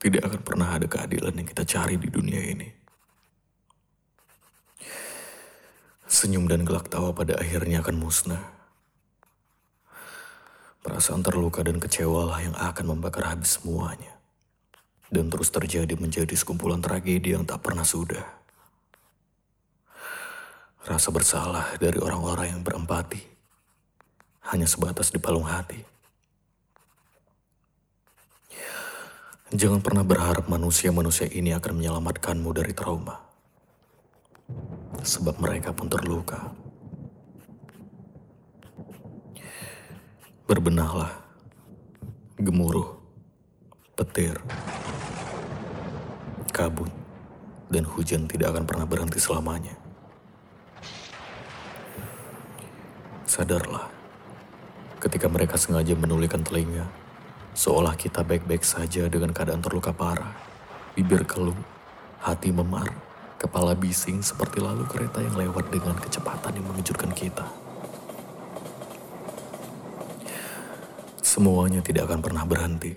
Tidak akan pernah ada keadilan yang kita cari di dunia ini. Senyum dan gelak tawa pada akhirnya akan musnah. Perasaan terluka dan kecewa lah yang akan membakar habis semuanya. Dan terus terjadi menjadi sekumpulan tragedi yang tak pernah sudah. Rasa bersalah dari orang-orang yang berempati hanya sebatas di palung hati. Jangan pernah berharap manusia-manusia ini akan menyelamatkanmu dari trauma. Sebab mereka pun terluka. Berbenahlah. Gemuruh. Petir. Kabut. Dan hujan tidak akan pernah berhenti selamanya. Sadarlah. Ketika mereka sengaja menulikan telinga, Seolah kita baik-baik saja dengan keadaan terluka parah. Bibir keluh, hati memar, kepala bising seperti lalu kereta yang lewat dengan kecepatan yang mengejutkan kita. Semuanya tidak akan pernah berhenti.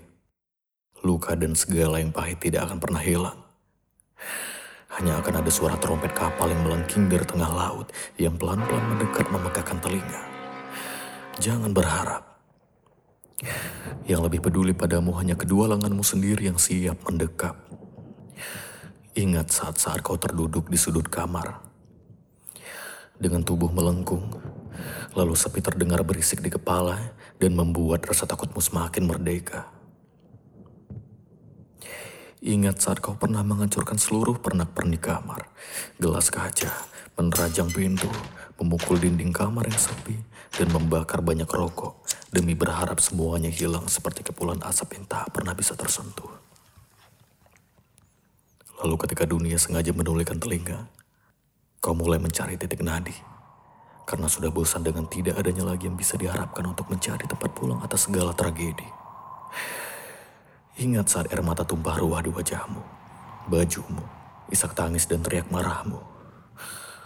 Luka dan segala yang pahit tidak akan pernah hilang. Hanya akan ada suara trompet kapal yang melengking dari tengah laut yang pelan-pelan mendekat memegahkan telinga. Jangan berharap yang lebih peduli padamu hanya kedua lenganmu sendiri yang siap mendekap. Ingat saat-saat kau terduduk di sudut kamar. Dengan tubuh melengkung, lalu sepi terdengar berisik di kepala dan membuat rasa takutmu semakin merdeka. Ingat saat kau pernah menghancurkan seluruh pernak-pernik kamar, gelas kaca, menerajang pintu, memukul dinding kamar yang sepi, dan membakar banyak rokok demi berharap semuanya hilang seperti kepulan asap yang tak pernah bisa tersentuh. Lalu ketika dunia sengaja menulikan telinga, kau mulai mencari titik nadi. Karena sudah bosan dengan tidak adanya lagi yang bisa diharapkan untuk mencari tempat pulang atas segala tragedi. Ingat saat air mata tumpah ruah di wajahmu, bajumu, isak tangis dan teriak marahmu.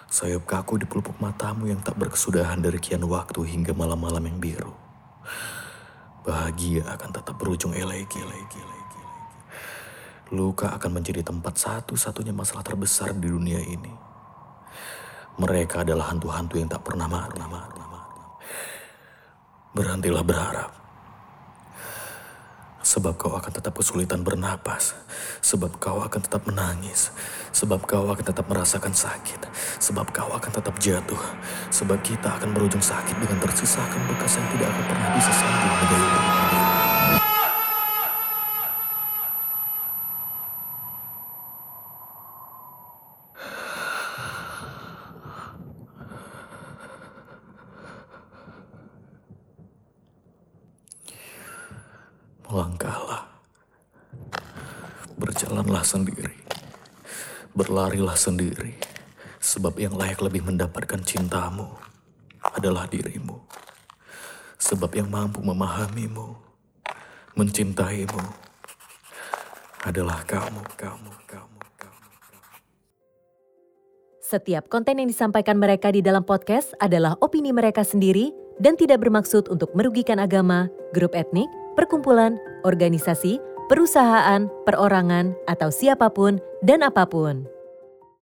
Sayap kaku di pelupuk matamu yang tak berkesudahan dari kian waktu hingga malam-malam yang biru. Bahagia akan tetap berujung elegi. Luka akan menjadi tempat satu-satunya masalah terbesar di dunia ini. Mereka adalah hantu-hantu yang tak pernah mati. Berhentilah berharap. Sebab kau akan tetap kesulitan bernapas. Sebab kau akan tetap menangis. Sebab kau akan tetap merasakan sakit. Sebab kau akan tetap jatuh. Sebab kita akan berujung sakit dengan tersisakan bekas yang tidak akan pernah bisa sembuh menjadi Melangkahlah. Berjalanlah sendiri. Berlarilah sendiri. Sebab yang layak lebih mendapatkan cintamu adalah dirimu. Sebab yang mampu memahamimu, mencintaimu adalah kamu, kamu, kamu, kamu. Setiap konten yang disampaikan mereka di dalam podcast adalah opini mereka sendiri dan tidak bermaksud untuk merugikan agama, grup etnik, perkumpulan, organisasi, perusahaan, perorangan, atau siapa pun dan apa pun.